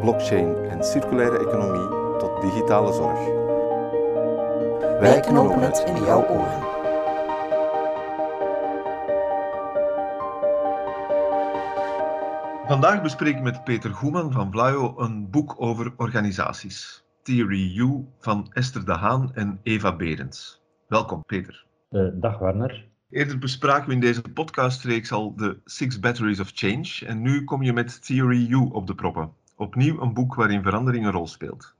blockchain en circulaire economie tot digitale zorg. Wij knopen het in jouw oren. Vandaag bespreek ik met Peter Goeman van Vlaio een boek over organisaties. Theory U van Esther de Haan en Eva Berends. Welkom, Peter. Uh, dag, Werner. Eerder bespraken we in deze podcastreeks al de Six Batteries of Change en nu kom je met Theory U op de proppen. Opnieuw een boek waarin verandering een rol speelt.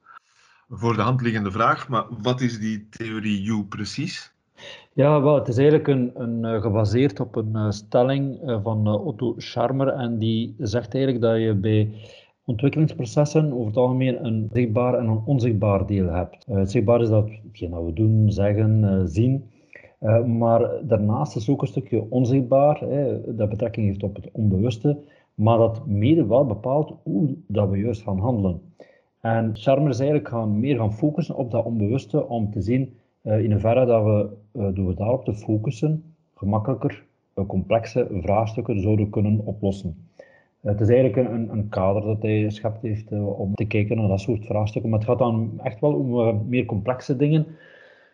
Voor de hand liggende vraag, maar wat is die Theory U precies? Ja, wel, het is eigenlijk een, een, eh, gebaseerd op een uh, stelling van Otto Scharmer en die zegt eigenlijk dat je bij ontwikkelingsprocessen over het algemeen een zichtbaar en een onzichtbaar deel hebt. Het zichtbaar is dat hetgeen we doen, zeggen, zien. Maar daarnaast is ook een stukje onzichtbaar, hè, dat betrekking heeft op het onbewuste, maar dat mede wel bepaalt hoe dat we juist gaan handelen. En Charmer is eigenlijk gaan meer gaan focussen op dat onbewuste om te zien in hoeverre dat we door daarop te focussen gemakkelijker complexe vraagstukken zouden kunnen oplossen. Het is eigenlijk een, een kader dat hij schept heeft uh, om te kijken naar dat soort vraagstukken. Maar het gaat dan echt wel om uh, meer complexe dingen.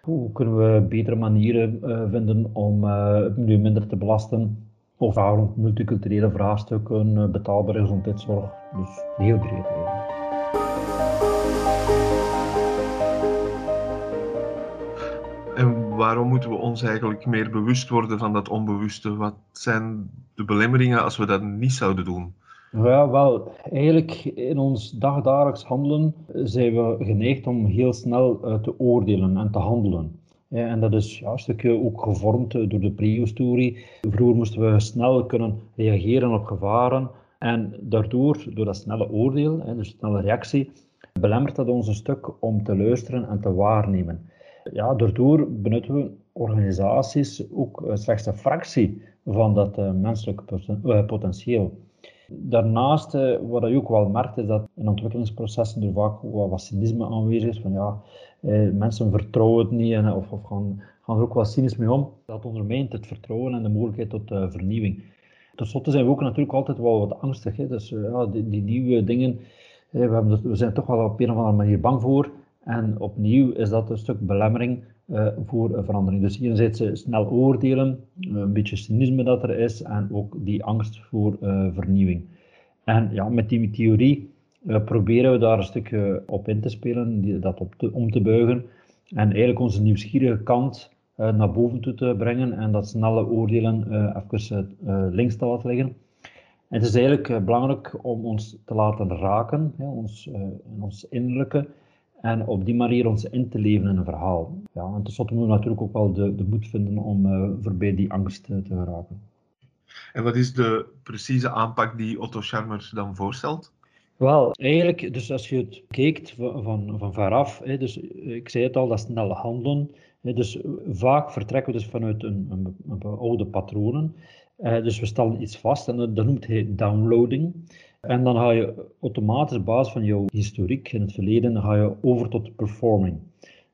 Hoe kunnen we betere manieren uh, vinden om het minder te belasten? Of rond multiculturele vraagstukken, betaalbare gezondheidszorg. Dus heel breed eigenlijk. En waarom moeten we ons eigenlijk meer bewust worden van dat onbewuste? Wat zijn de belemmeringen als we dat niet zouden doen? Ja, wel, eigenlijk in ons dagdagelijks handelen zijn we geneigd om heel snel uh, te oordelen en te handelen. En dat is ja, een stukje ook gevormd door de prehistorie. Vroeger moesten we snel kunnen reageren op gevaren. En daardoor, door dat snelle oordeel, hè, dus snelle reactie, belemmert dat ons een stuk om te luisteren en te waarnemen. Ja, daardoor benutten we organisaties ook slechts een fractie van dat uh, menselijke potentieel. Daarnaast, eh, wat je ook wel merkt, is dat in ontwikkelingsprocessen er vaak wat, wat cynisme aanwezig is. Van ja, eh, mensen vertrouwen het niet en, of, of gaan, gaan er ook wat cynisch mee om. Dat ondermijnt het vertrouwen en de mogelijkheid tot uh, vernieuwing. Ten slotte zijn we ook natuurlijk altijd wel wat angstig. Hè. Dus uh, ja, die, die, nieuwe dingen, we, hebben, we zijn toch wel op een of andere manier bang voor. En opnieuw is dat een stuk belemmering uh, voor verandering. Dus enerzijds snel oordelen, een beetje cynisme dat er is en ook die angst voor vernieuwing. En ja, met die theorie proberen we daar een stukje op in te spelen, die, dat op om te buigen en eigenlijk onze nieuwsgierige kant naar boven toe te brengen en dat snelle oordelen even links te laten liggen. En het is eigenlijk belangrijk om ons te laten raken, ons, ons innerlijke, en op die manier ons in te leven in een verhaal. Ja, en tenslotte moeten we natuurlijk ook wel de, de moed vinden om voorbij die angst te geraken. En wat is de precieze aanpak die Otto Scharmer dan voorstelt? Wel, eigenlijk, dus als je het kijkt van, van, van veraf, hè, dus ik zei het al, dat snelle handelen. Hè, dus vaak vertrekken we dus vanuit een, een, een oude patronen. Uh, dus we stellen iets vast en dat noemt hij downloading. En dan ga je automatisch op basis van jouw historiek in het verleden ga je over tot performing.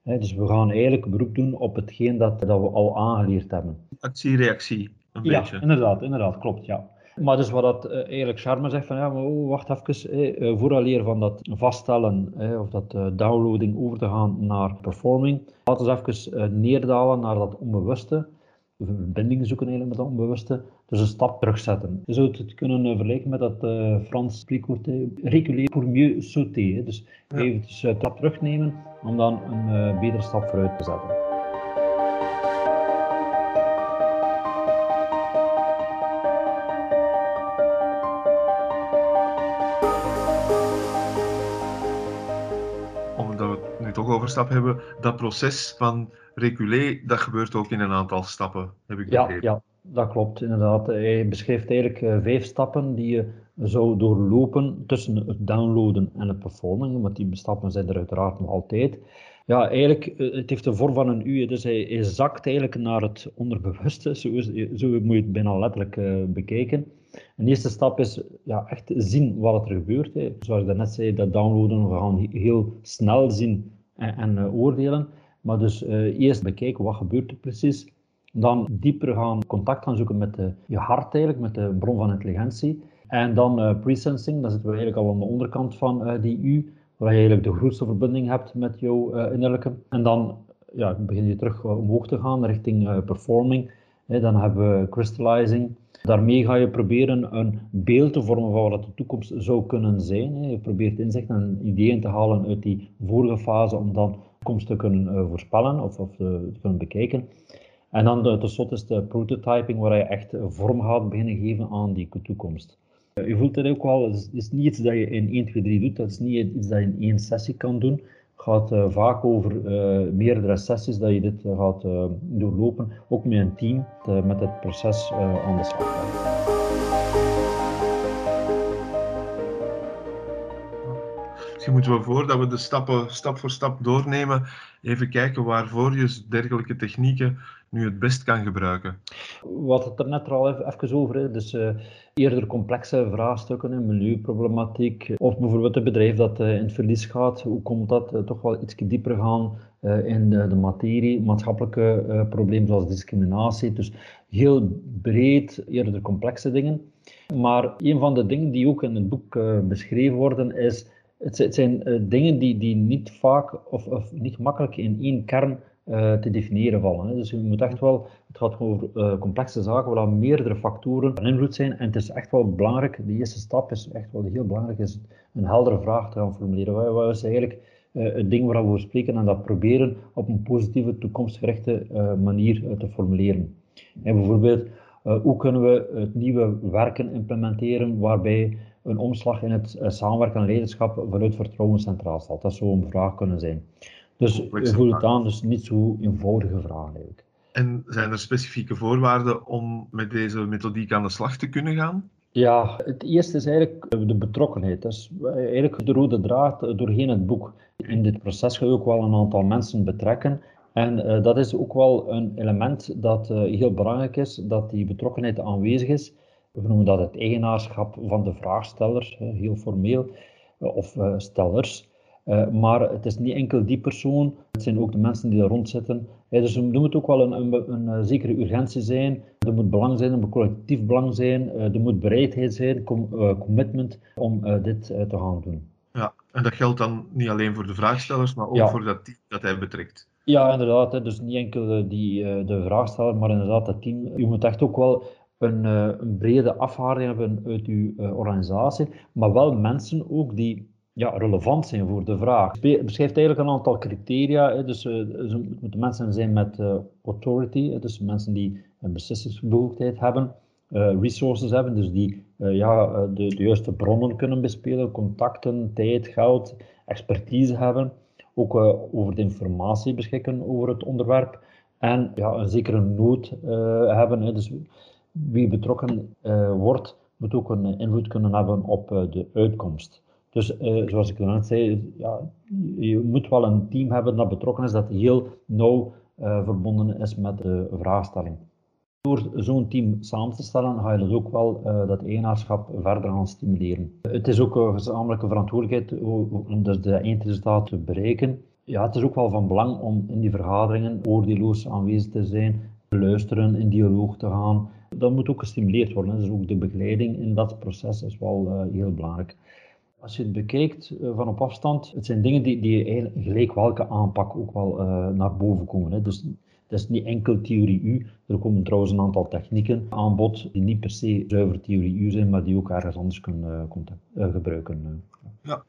dus we gaan eigenlijk beroep doen op hetgeen dat, dat we al aangeleerd hebben. Actie-reactie, een ja, beetje. inderdaad, inderdaad, klopt, ja. Maar dus wat dat uh, eigenlijk Charme zegt van ja, maar oh, wacht even, eh, uh, vooraleer van dat vaststellen eh, of dat uh, downloading over te gaan naar performing, laten we even neerdalen naar dat onbewuste verbinding zoeken eigenlijk met dat onbewuste. Dus een stap terugzetten. Je zou het kunnen uh, vergelijken met dat uh, Frans uh, reculer pour mieux sauter. Dus ja. even een stap terugnemen om dan een betere stap vooruit te zetten. Overstap hebben, dat proces van reculé, dat gebeurt ook in een aantal stappen, heb ik ja, begrepen. Ja, Dat klopt, inderdaad. Hij beschrijft eigenlijk vijf stappen die je zou doorlopen tussen het downloaden en het performen, want die stappen zijn er uiteraard nog altijd. Ja, eigenlijk, eh, het heeft de vorm van een U, dus hij, hij zakt eigenlijk naar het onderbewuste, zo, zo moet je het bijna letterlijk uh, bekijken. Een eerste stap is ja, echt zien wat er gebeurt. Hè. Zoals ik net zei, dat downloaden, we gaan heel snel zien en, uh, oordelen. Maar dus eerst bekijken, wat gebeurt er precies? Dan dieper gaan contact gaan zoeken met de, je hart eigenlijk, met de bron van intelligentie. En dan pre-sensing, dan zitten we eigenlijk al aan de onderkant van die U, waar je eigenlijk de grootste verbinding hebt met jouw innerlijke. En dan ja, begin je terug omhoog te gaan richting performing. Dan hebben we crystallizing. Daarmee ga je proberen een beeld te vormen van wat de toekomst zou kunnen zijn. Je probeert inzichten en ideeën te halen uit die vorige fase om dan de toekomst te kunnen voorspellen of, of te kunnen bekijken. En dan tenslotte is de prototyping, waar je echt vorm gaat beginnen geven aan die toekomst. Je voelt het ook wel, het is niet iets dat je in 1, 2, 3 doet, dat is niet iets dat je in één sessie kan doen. Gaat uh, vaak over uh, meerdere sessies dat je dit uh, gaat doorlopen, ook met een team, met het proces aan de slag gaat. Moeten we voordat we de stappen stap voor stap doornemen, even kijken waarvoor je dergelijke technieken nu het best kan gebruiken. Wat het er net al even over is, dus uh, eerder complexe vraagstukken, milieuproblematiek, of bijvoorbeeld een bedrijf dat uh, in het verlies gaat, hoe komt dat? Toch wel iets dieper gaan in de, de, materie, maatschappelijke problemen zoals discriminatie, dus heel breed, eerder complexe dingen. Maar een van de dingen die ook in het boek beschreven worden is, het, zijn dingen die, die niet vaak of, of niet makkelijk in één kern uh, te definiëren vallen. Hè. Dus je moet echt wel, het gaat over uh, complexe zaken waar meerdere factoren van invloed zijn. En het is echt wel belangrijk, de eerste stap is echt wel heel belangrijk, is een heldere vraag te gaan formuleren. Wat is eigenlijk het ding waar we spreken en dat proberen op een positieve, toekomstgerichte manier te formuleren. En bijvoorbeeld, hoe kunnen we het nieuwe werken implementeren waarbij een omslag in het samenwerken en leiderschap vanuit vertrouwen centraal staat? Dat zou een vraag kunnen zijn. Dus je voelt het aan, dus niet zo eenvoudige vraag eigenlijk. En zijn er specifieke voorwaarden om met deze methodiek aan de slag te kunnen gaan? Ja, het eerste is eigenlijk de betrokkenheid. Dat is eigenlijk de rode draad doorheen het boek. In dit proces ga je ook wel een aantal mensen betrekken. En uh, dat is ook wel een element dat uh, heel belangrijk is, dat die betrokkenheid aanwezig is. We noemen dat het eigenaarschap van de vraagsteller, heel formeel, uh, of stellers. Uh, maar het is niet enkel die persoon, het zijn ook de mensen die er rond zitten. Dus er moet ook wel een, een, een, een, eh, zekere urgentie zijn, er moet belang zijn, er moet collectief belang zijn, er moet bereidheid zijn, com, commitment om dit te gaan doen. Ja, en dat geldt dan niet alleen voor de vraagstellers, maar ook ja. voor dat team dat hij betrekt. Ja, inderdaad. Dus niet enkel die, de vraagsteller, maar inderdaad het team. U moet echt ook wel een, een brede afharing hebben uit uw organisatie, maar wel mensen ook die ja, relevant zijn voor de vraag. Het beschrijft eigenlijk een aantal criteria. Dus uh, het moeten mensen zijn met authority, dus mensen die een beslissingsbevoegdheid hebben, resources hebben, dus die ja, de, de, juiste bronnen kunnen bespelen, contacten, tijd, geld, expertise hebben, ook over de informatie beschikken over het onderwerp en ja, een zekere nood hebben. Dus wie betrokken wordt, moet ook een invloed kunnen hebben op de uitkomst. Dus zoals ik net zei, ja, je moet wel een team hebben dat betrokken is, dat heel nauw verbonden is met de vraagstelling. Door zo'n team samen te stellen, ga je dus ook wel dat eigenaarschap verder gaan stimuleren. Het is ook een gezamenlijke verantwoordelijkheid om dus de eindresultaat te bereiken. Ja, het is ook wel van belang om in die vergaderingen oordeelloos aanwezig te zijn, te luisteren, in dialoog te gaan. Dat moet ook gestimuleerd worden. Dus ook de begeleiding in dat proces is wel heel belangrijk. Als je het bekijkt uh, van op afstand, het zijn dingen die, die eigenlijk gelijk welke aanpak ook wel uh, naar boven komen. Hè. Dus het is niet enkel theorie U. Er komen trouwens een aantal technieken aan bod die niet per se zuiver theorie U zijn, maar die ook ergens anders kunnen gebruiken. Ja,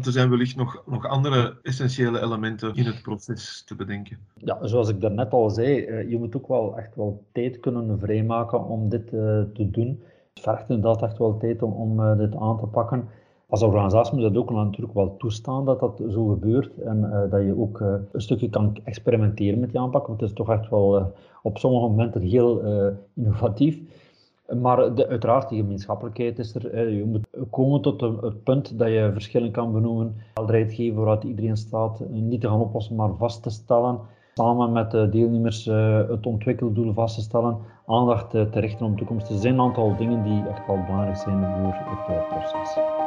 want er zijn wellicht nog, nog andere essentiële elementen in het proces te bedenken. Ja, zoals ik daarnet al zei, je moet ook wel echt wel tijd kunnen vrijmaken om dit te doen. Het vergt inderdaad echt wel tijd om, om dit aan te pakken. als organisatie moet dat ook natuurlijk wel toestaan dat dat zo gebeurt en dat je ook een stukje kan experimenteren met die aanpak, want het is toch echt wel op sommige momenten heel innovatief. Maar de, uiteraard, die gemeenschappelijkheid is er. Je moet komen tot het punt dat je verschillen kan benoemen, helderheid geven waaruit iedereen staat, niet te gaan oplossen, maar vast te stellen. Samen met de deelnemers eh, het ontwikkeldoel vast te stellen, aandacht te richten op de toekomst. Er zijn een aantal dingen die echt wel belangrijk zijn voor het eh, proces.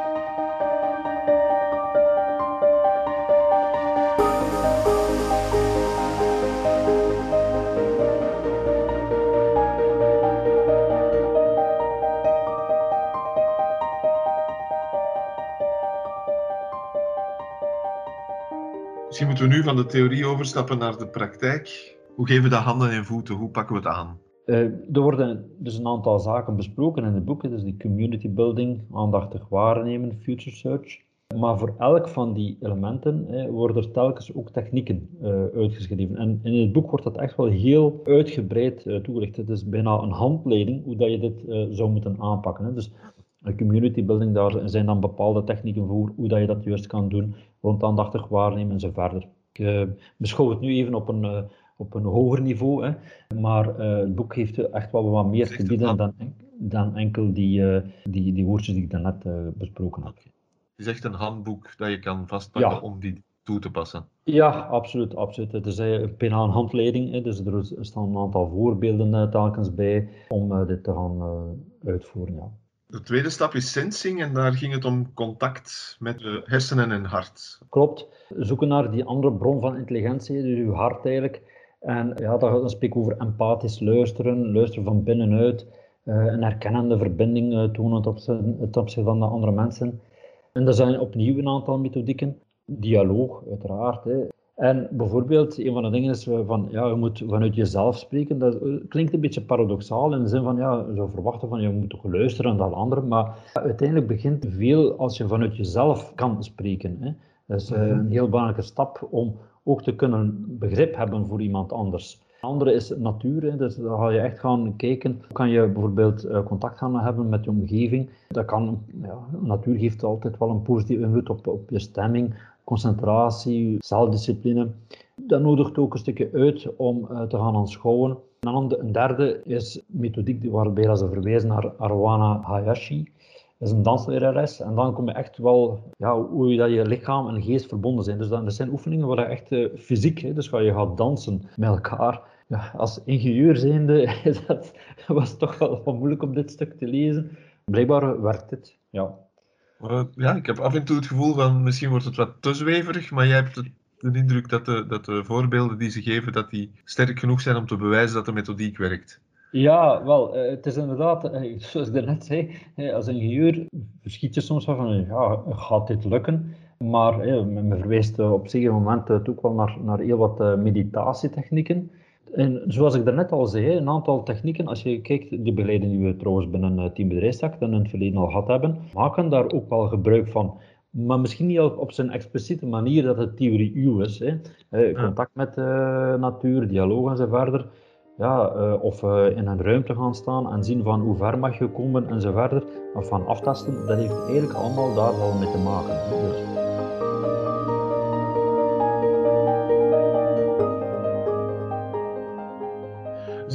Van de theorie overstappen naar de praktijk. Hoe geven we dat handen en voeten? Hoe pakken we het aan? Uh, er worden dus een aantal zaken besproken in het boek. Dus die community building, aandachtig waarnemen, future search. Maar voor elk van die elementen eh, worden er telkens ook technieken uh, uitgeschreven. En in het boek wordt dat echt wel heel uitgebreid uh, toegelicht. Het is bijna een handleiding hoe dat je dit zou moeten aanpakken. Hè. Dus community building, daar zijn dan bepaalde technieken voor hoe dat je dat juist kan doen, rond aandachtig waarnemen en zo verder. Ik uh, beschouw het nu even op een, uh, op een hoger niveau, hè, maar uh, het boek heeft echt wel wat meer te bieden dan, dan enkel die, die, die woordjes die ik daarnet besproken heb. Het is echt een handboek dat je kan vastpakken ja. om die toe te passen. Ja, absoluut. absoluut. Het is bijna een handleiding, hè, dus er staan een aantal voorbeelden telkens bij om dit te gaan uitvoeren. Ja. De tweede stap is sensing en daar ging het om contact met de hersenen en hart. Klopt. Zoeken naar die andere bron van intelligentie, dus uw hart eigenlijk. En ja, dan spreek ik over empathisch luisteren, luisteren van binnenuit, uh, een herkennende verbinding uh, tonen ten opzichte van de andere mensen. En er zijn opnieuw een aantal methodieken. Dialoog, uiteraard. Hè. En bijvoorbeeld, een van de dingen is van, ja, je moet vanuit jezelf spreken. Dat klinkt een beetje paradoxaal in de zin van, ja, je zou verwachten van, je moet toch luisteren naar anderen. Maar uiteindelijk begint veel als je vanuit jezelf kan spreken. Hè. Dat is mhm. een heel belangrijke stap om ook te kunnen begrip hebben voor iemand anders. Een andere is natuur, hè. dus dan ga je echt gaan kijken, hoe kan je bijvoorbeeld eh, contact gaan hebben met je omgeving. Dat kan, ja, natuur geeft altijd wel een positieve invloed op, op je stemming, concentratie, zelfdiscipline. Dat nodigt ook een stukje uit om uh, te gaan aanschouwen. Een derde is methodiek waarbij ze verwijzen naar Arwana Hayashi. Dat is een danslerares. En dan kom je echt wel, ja, hoe je, dat je lichaam en geest verbonden zijn. Dus dat, zijn oefeningen waar je echt uh, fysiek, hè, dus waar je gaat dansen met elkaar. Ja, als ingenieur zijnde dat, was toch wel moeilijk om dit stuk te lezen. Blijkbaar werkt het, ja. Ja, ik heb af en toe het gevoel van misschien wordt het wat te zweverig, maar jij hebt de indruk dat de, dat de voorbeelden die ze geven, dat die sterk genoeg zijn om te bewijzen dat de methodiek werkt. Ja, wel, eh, het is inderdaad, eh, zoals ik net zei, als ingenieur verschiet je soms van, ja, gaat dit lukken? Maar men verwijst op een zeker moment ook wel naar, naar heel wat meditatietechnieken. En zoals ik daarnet al zei, een aantal technieken, als je kijkt, de begeleiding die we trouwens binnen Team Bedrijfstak in het verleden al gehad hebben, maken daar ook wel gebruik van. Maar misschien niet op zijn expliciete manier dat het theorie U is. Hè. Contact met de natuur, dialoog en zo verder. Ja, uh, of in een ruimte gaan staan en zien van hoe ver mag je komen en zo verder. Of van aftasten, dat heeft eigenlijk allemaal daar wel mee te maken. Dus.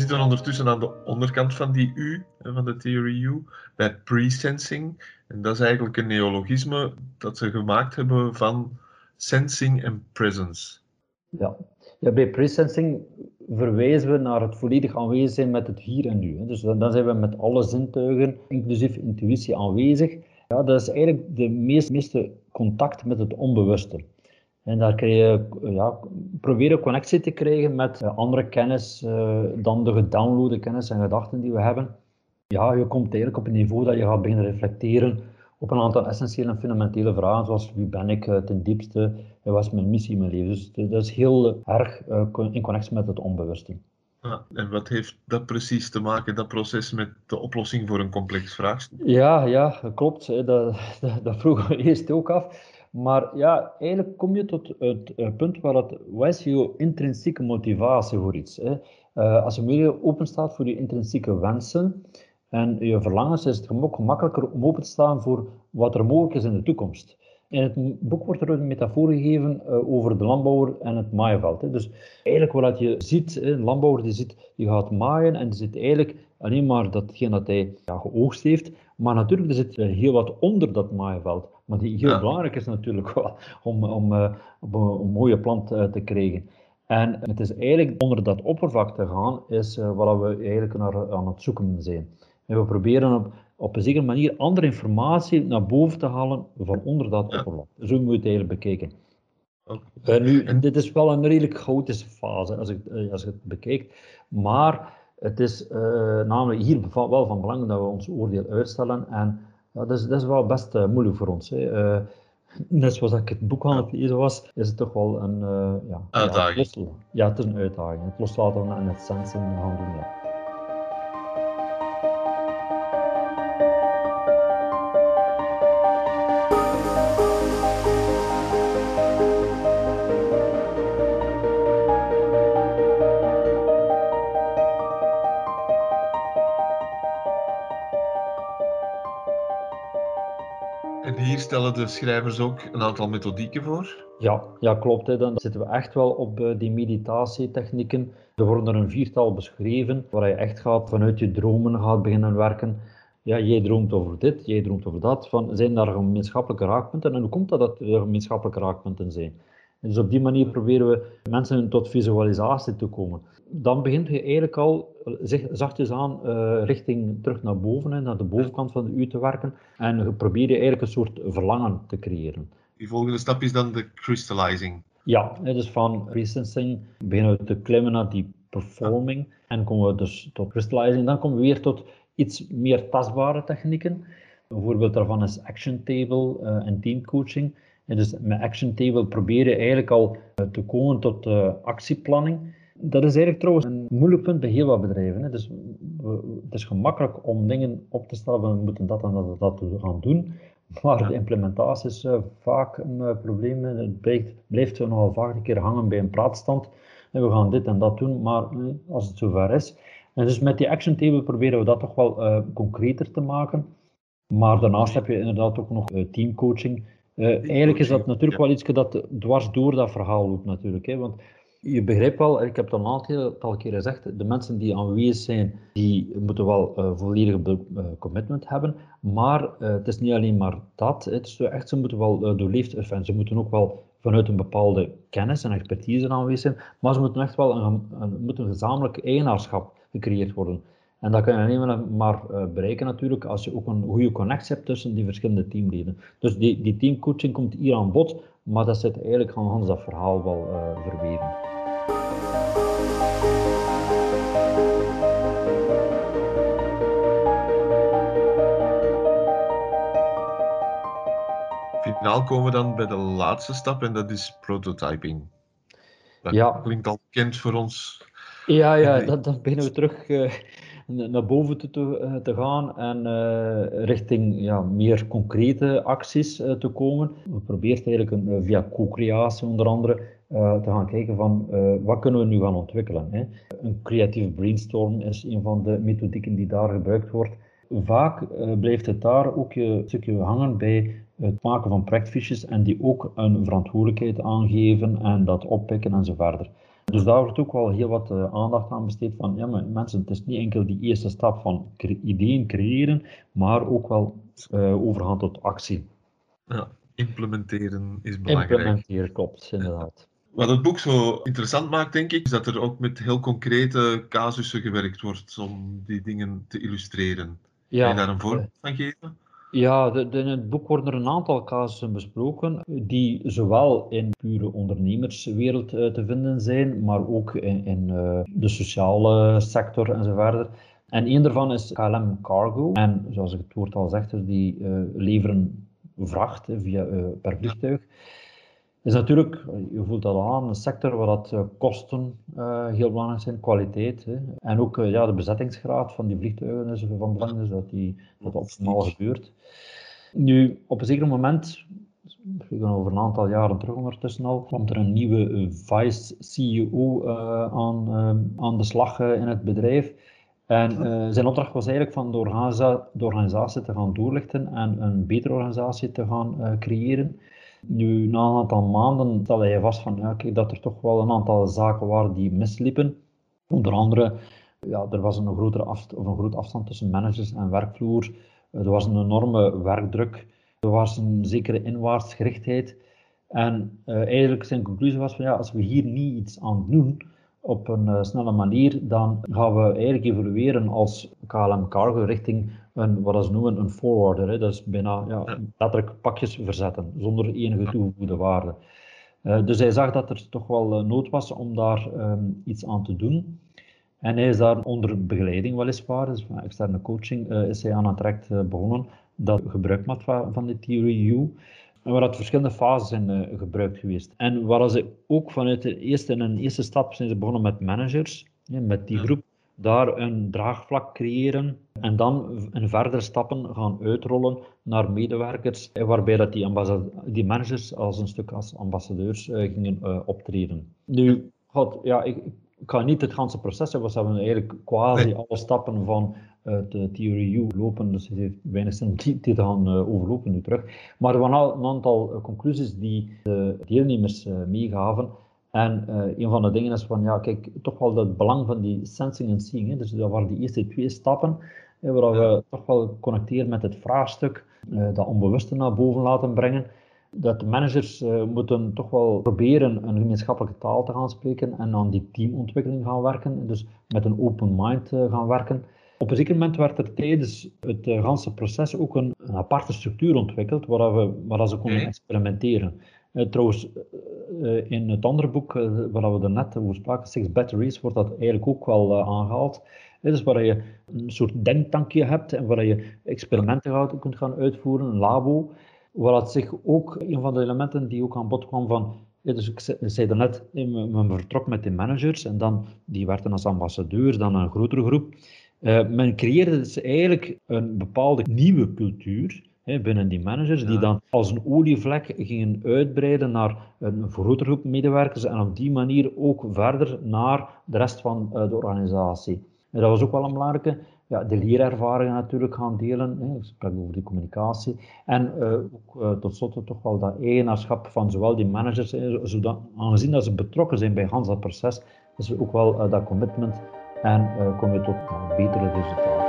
Zitten ondertussen aan de onderkant van die U, van de theory U, bij pre-sensing. En dat is eigenlijk een neologisme dat ze gemaakt hebben van sensing en presence. Ja, ja bij pre-sensing verwijzen we naar het volledig aanwezig zijn met het hier en nu. Dus dan zijn we met alle zintuigen, inclusief intuïtie, aanwezig. Ja, dat is eigenlijk de meest, meeste contact met het onbewuste. En daar krijg je, ja, proberen connectie te krijgen met eh, andere kennis uh, dan de gedownloade kennis en gedachten die we hebben. Ja, je komt eigenlijk op een niveau dat je gaat beginnen reflecteren op een aantal essentiële en fundamentele vragen, zoals wie ben ik uh, ten diepste, en wat is mijn missie in mijn leven. Dus dat is heel erg in connectie met het onbewuste. Ja, en wat heeft dat precies te maken, dat proces, met de oplossing voor een complex vraagstuk? Ja, ja klopt. Dat, dat, dat vroegen we eerst ook af. Maar ja, eigenlijk kom je tot het uh, punt waar het, wat je intrinsieke motivatie voor iets? Uh, als je meer open staat voor je intrinsieke wensen, En je verlangens is het gemakkelijker om open te staan voor wat er mogelijk is in de toekomst. In het boek wordt er een metafoor gegeven uh, over de landbouwer en het maaiveld. Dus eigenlijk wat je ziet, een landbouwer die, ziet, die gaat maaien en die ziet eigenlijk alleen maar datgene dat hij ja, geoogst heeft. Maar natuurlijk er zit uh, heel wat onder dat maaiveld. Maar die heel belangrijk is natuurlijk wel om, om, om een mooie plant te krijgen. En het is eigenlijk onder dat oppervlak te gaan, is wat we eigenlijk naar, aan het zoeken zijn. En we proberen op, op een zekere manier andere informatie naar boven te halen van onder dat oppervlak. Zo moet je het eigenlijk bekijken. Okay. nu, dit is wel een redelijk chaotische fase als, ik, eh, als je het bekijkt, maar het is uh, namelijk hier wel van belang dat we ons oordeel uitstellen en dat, is, dat is wel best uh, moeilijk voor ons. Hè. Uh, net zoals ik het boek aan het lezen was, is het toch wel een ja, uitdaging. Ja, ja, het is een uitdaging. Het loslaten en het sensen gaan doen. Ja. Stellen de schrijvers ook een aantal methodieken voor? Ja, ja klopt. Hè. Dan zitten we echt wel op eh, die meditatietechnieken. Er worden er een viertal beschreven, waar je echt gaat vanuit je dromen gaat beginnen werken. Ja, jij droomt over dit, jij droomt over dat. Van, zijn daar gemeenschappelijke raakpunten? En hoe komt dat dat er gemeenschappelijke raakpunten zijn? Dus op die manier proberen we mensen tot visualisatie te komen. Dan begint je eigenlijk al zachtjes aan uh, richting terug naar boven, hè, naar de bovenkant van de U te werken. En probeer je eigenlijk een soort verlangen te creëren. Die volgende stap is dan de crystallizing. Ja, dus van resensing beginnen we te klimmen naar die performing. En komen we dus tot crystallizing. Dan komen we weer tot iets meer tastbare technieken. Een voorbeeld daarvan is action table uh, en teamcoaching. En dus met Action Table probeer je eigenlijk al eh, te komen tot uh, actieplanning. Dat is eigenlijk trouwens een moeilijk punt bij heel wat bedrijven. Hè. Dus het is gemakkelijk om dingen op te stellen, we moeten dat en dat, dat gaan doen. Maar de implementatie is uh, vaak een probleem. Het blijft, blijft nogal vaak een keer hangen bij een praatstand. En we gaan dit en dat doen, maar als het zover is. En dus met die action table proberen we dat toch wel concreter te maken. Maar daarnaast heb je inderdaad ook nog teamcoaching uh, eigenlijk is dat natuurlijk wel iets dat dwars door dat verhaal loopt natuurlijk. Hè, want je begrijpt wel, ik heb het al een aantal keren gezegd, de mensen die aanwezig zijn, die moeten wel uh, volledige uh, commitment hebben. Maar het is niet alleen maar dat. Het is echt, ze moeten wel doorleefd, en ze moeten ook wel vanuit een bepaalde kennis en expertise aanwezig zijn. Maar ze moeten echt wel een, een, moet een gezamenlijk eigenaarschap gecreëerd worden. En dat kan je alleen maar uh, bereiken natuurlijk als je ook een goede connectie hebt tussen die verschillende teamleden. Dus die, die teamcoaching komt hier aan bod, maar dat zit eigenlijk aan dat verhaal wel uh, verweven. Finaal komen we dan bij de laatste stap en dat is prototyping. Dat ja. klinkt al bekend voor ons. Ja, ja dan, dan beginnen we terug uh, naar boven te, te, eh, gaan en uh, richting ja, meer concrete acties uh, te komen. We proberen eigenlijk een, via co-creatie onder andere te gaan kijken van wat kunnen we nu gaan ontwikkelen. Hè? Een creatieve brainstorm is een van de methodieken die daar gebruikt wordt. Vaak blijft het daar ook een stukje hangen bij het maken van projectfiches en die ook een verantwoordelijkheid aangeven en dat oppikken en zo verder. Dus daar wordt ook wel heel wat uh, aandacht aan besteed van, ja maar mensen, het is niet enkel die eerste stap van ideeën creëren, maar ook wel uh, overgaan tot actie. Ja, implementeren is belangrijk. Implementeren, klopt, inderdaad. Wat het boek zo interessant maakt, denk ik, is dat er ook met heel concrete casussen gewerkt wordt om die dingen te illustreren. Ja. Kan je daar een voorbeeld van geven? Ja, de, in het boek worden er een aantal casussen besproken die zowel in pure ondernemerswereld uh, te vinden zijn, maar ook in, in uh, de sociale sector enzovoort. En een daarvan is KLM Cargo. En zoals ik het woord al zegt, dus die uh, leveren vracht via, per vliegtuig is natuurlijk, je voelt dat aan, een sector waar dat eh, kosten uh, heel belangrijk zijn, kwaliteit. Hè. En ook uh, ja, de bezettingsgraad van die vliegtuigen is van belang, dus dat die, dat optimaal gebeurt. Nu, op een zeker moment, over een aantal jaren terug ondertussen al, kwam er een nieuwe vice-CEO aan, aan de slag in het bedrijf. En zijn opdracht was eigenlijk van de, de, organisatie te gaan doorlichten en een betere organisatie te gaan creëren. Nu, na een aantal maanden stelde hij vast van, dat er toch wel een aantal zaken waren die misliepen. Onder andere, ja, er was een, grotere of een groot afstand tussen managers en werkvloer. Er was een enorme werkdruk. Er was een zekere inwaartsgerichtheid. En uh, eigenlijk zijn conclusie was van ja, als we hier niet iets aan doen op een uh, snelle manier, dan gaan we eigenlijk evolueren als KLM Cargo richting een, wat ze noemen een forwarder. Hè. Dat is bijna ja, letterlijk pakjes verzetten, zonder enige toegevoegde waarde. Uh, dus hij zag dat er toch wel nood was om daar um, iets aan te doen. En hij is daar onder begeleiding weliswaar, dus van externe coaching, is hij aan het traject begonnen dat gebruik maakt van, de Theory U. En waar dat verschillende fases uh, gebruikt geweest. En waar ze ook vanuit de eerste, in een eerste stap zijn ze begonnen met managers, met die groep, daar een draagvlak creëren en dan in verdere stappen gaan uitrollen naar medewerkers, waarbij dat die, die managers als een stuk als ambassadeurs uh, gingen uh, optreden. Nu, God, ja, ik, ik ga niet het hele proces hebben, we hebben eigenlijk quasi alle stappen van de Theory lopen, dus het heeft weinig zin om die te gaan uh, overlopen nu terug. Maar er waren een aantal conclusies die de deelnemers uh, meegaven. En een van de dingen is van, ja, kijk, toch wel het belang van die sensing en seeing. Hè. Dus dat waren die eerste twee stappen, waar we toch wel connecteren met het vraagstuk, dat onbewuste naar boven laten brengen dat de managers uh, moeten toch wel proberen een gemeenschappelijke taal te gaan spreken en aan die teamontwikkeling gaan werken. Dus met een open mind uh, gaan werken. Op een zeker moment werd er tijdens het ganse proces ook een, een, aparte structuur ontwikkeld waar, we, waar ze konden experimenteren. Uh, trouwens, uh, in het andere boek waar we er net over spraken, Six Batteries, wordt dat eigenlijk ook wel aangehaald. Dus waar je een soort denktankje hebt en waar je experimenten kunt gaan uitvoeren, een labo. Waar het zich ook, een van de elementen die ook aan bod kwam van dus ik zei daarnet, men vertrok met de managers en dan, die werden als ambassadeurs, dan een grotere groep. Men creëerde dus eigenlijk een bepaalde nieuwe cultuur hè, binnen die managers, die dan als een olievlek gingen uitbreiden naar een grotere groep medewerkers en op die manier ook verder naar de rest van uh, de organisatie. En dat was ook wel een belangrijke. Ja, de leerervaringen natuurlijk gaan delen. Hè. Ik spreek over die communicatie. En uh, ook tot slot toch wel dat eigenaarschap van zowel die managers, zodat, aangezien dat ze betrokken zijn bij Hans dat proces, is ook wel dat commitment en kom je tot betere resultaten.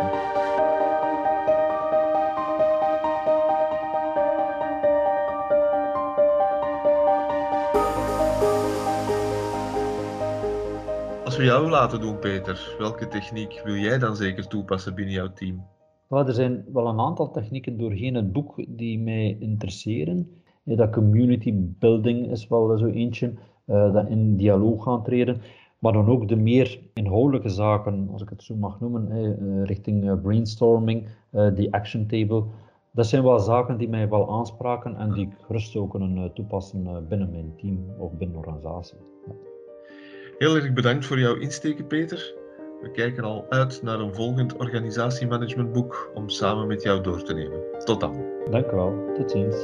Jou laten doen, Peter, welke techniek wil jij dan zeker toepassen binnen jouw team? Er zijn wel een aantal technieken doorheen het boek die mij interesseren. Dat community building is wel zo eentje, uh, dat in dialoog gaan treden. Maar dan ook de meer inhoudelijke zaken, als ik het zo mag noemen, eh, richting eh, brainstorming, eh, die action table. Dat zijn wel zaken die mij wel aanspraken en die ik gerust ook kunnen toepassen binnen mijn team of binnen de organisatie. Heel erg bedankt voor jouw insteken, Peter. We kijken al uit naar een volgend organisatiemanagementboek om samen met jou door te nemen. Tot dan. Dank u wel. Tot ziens.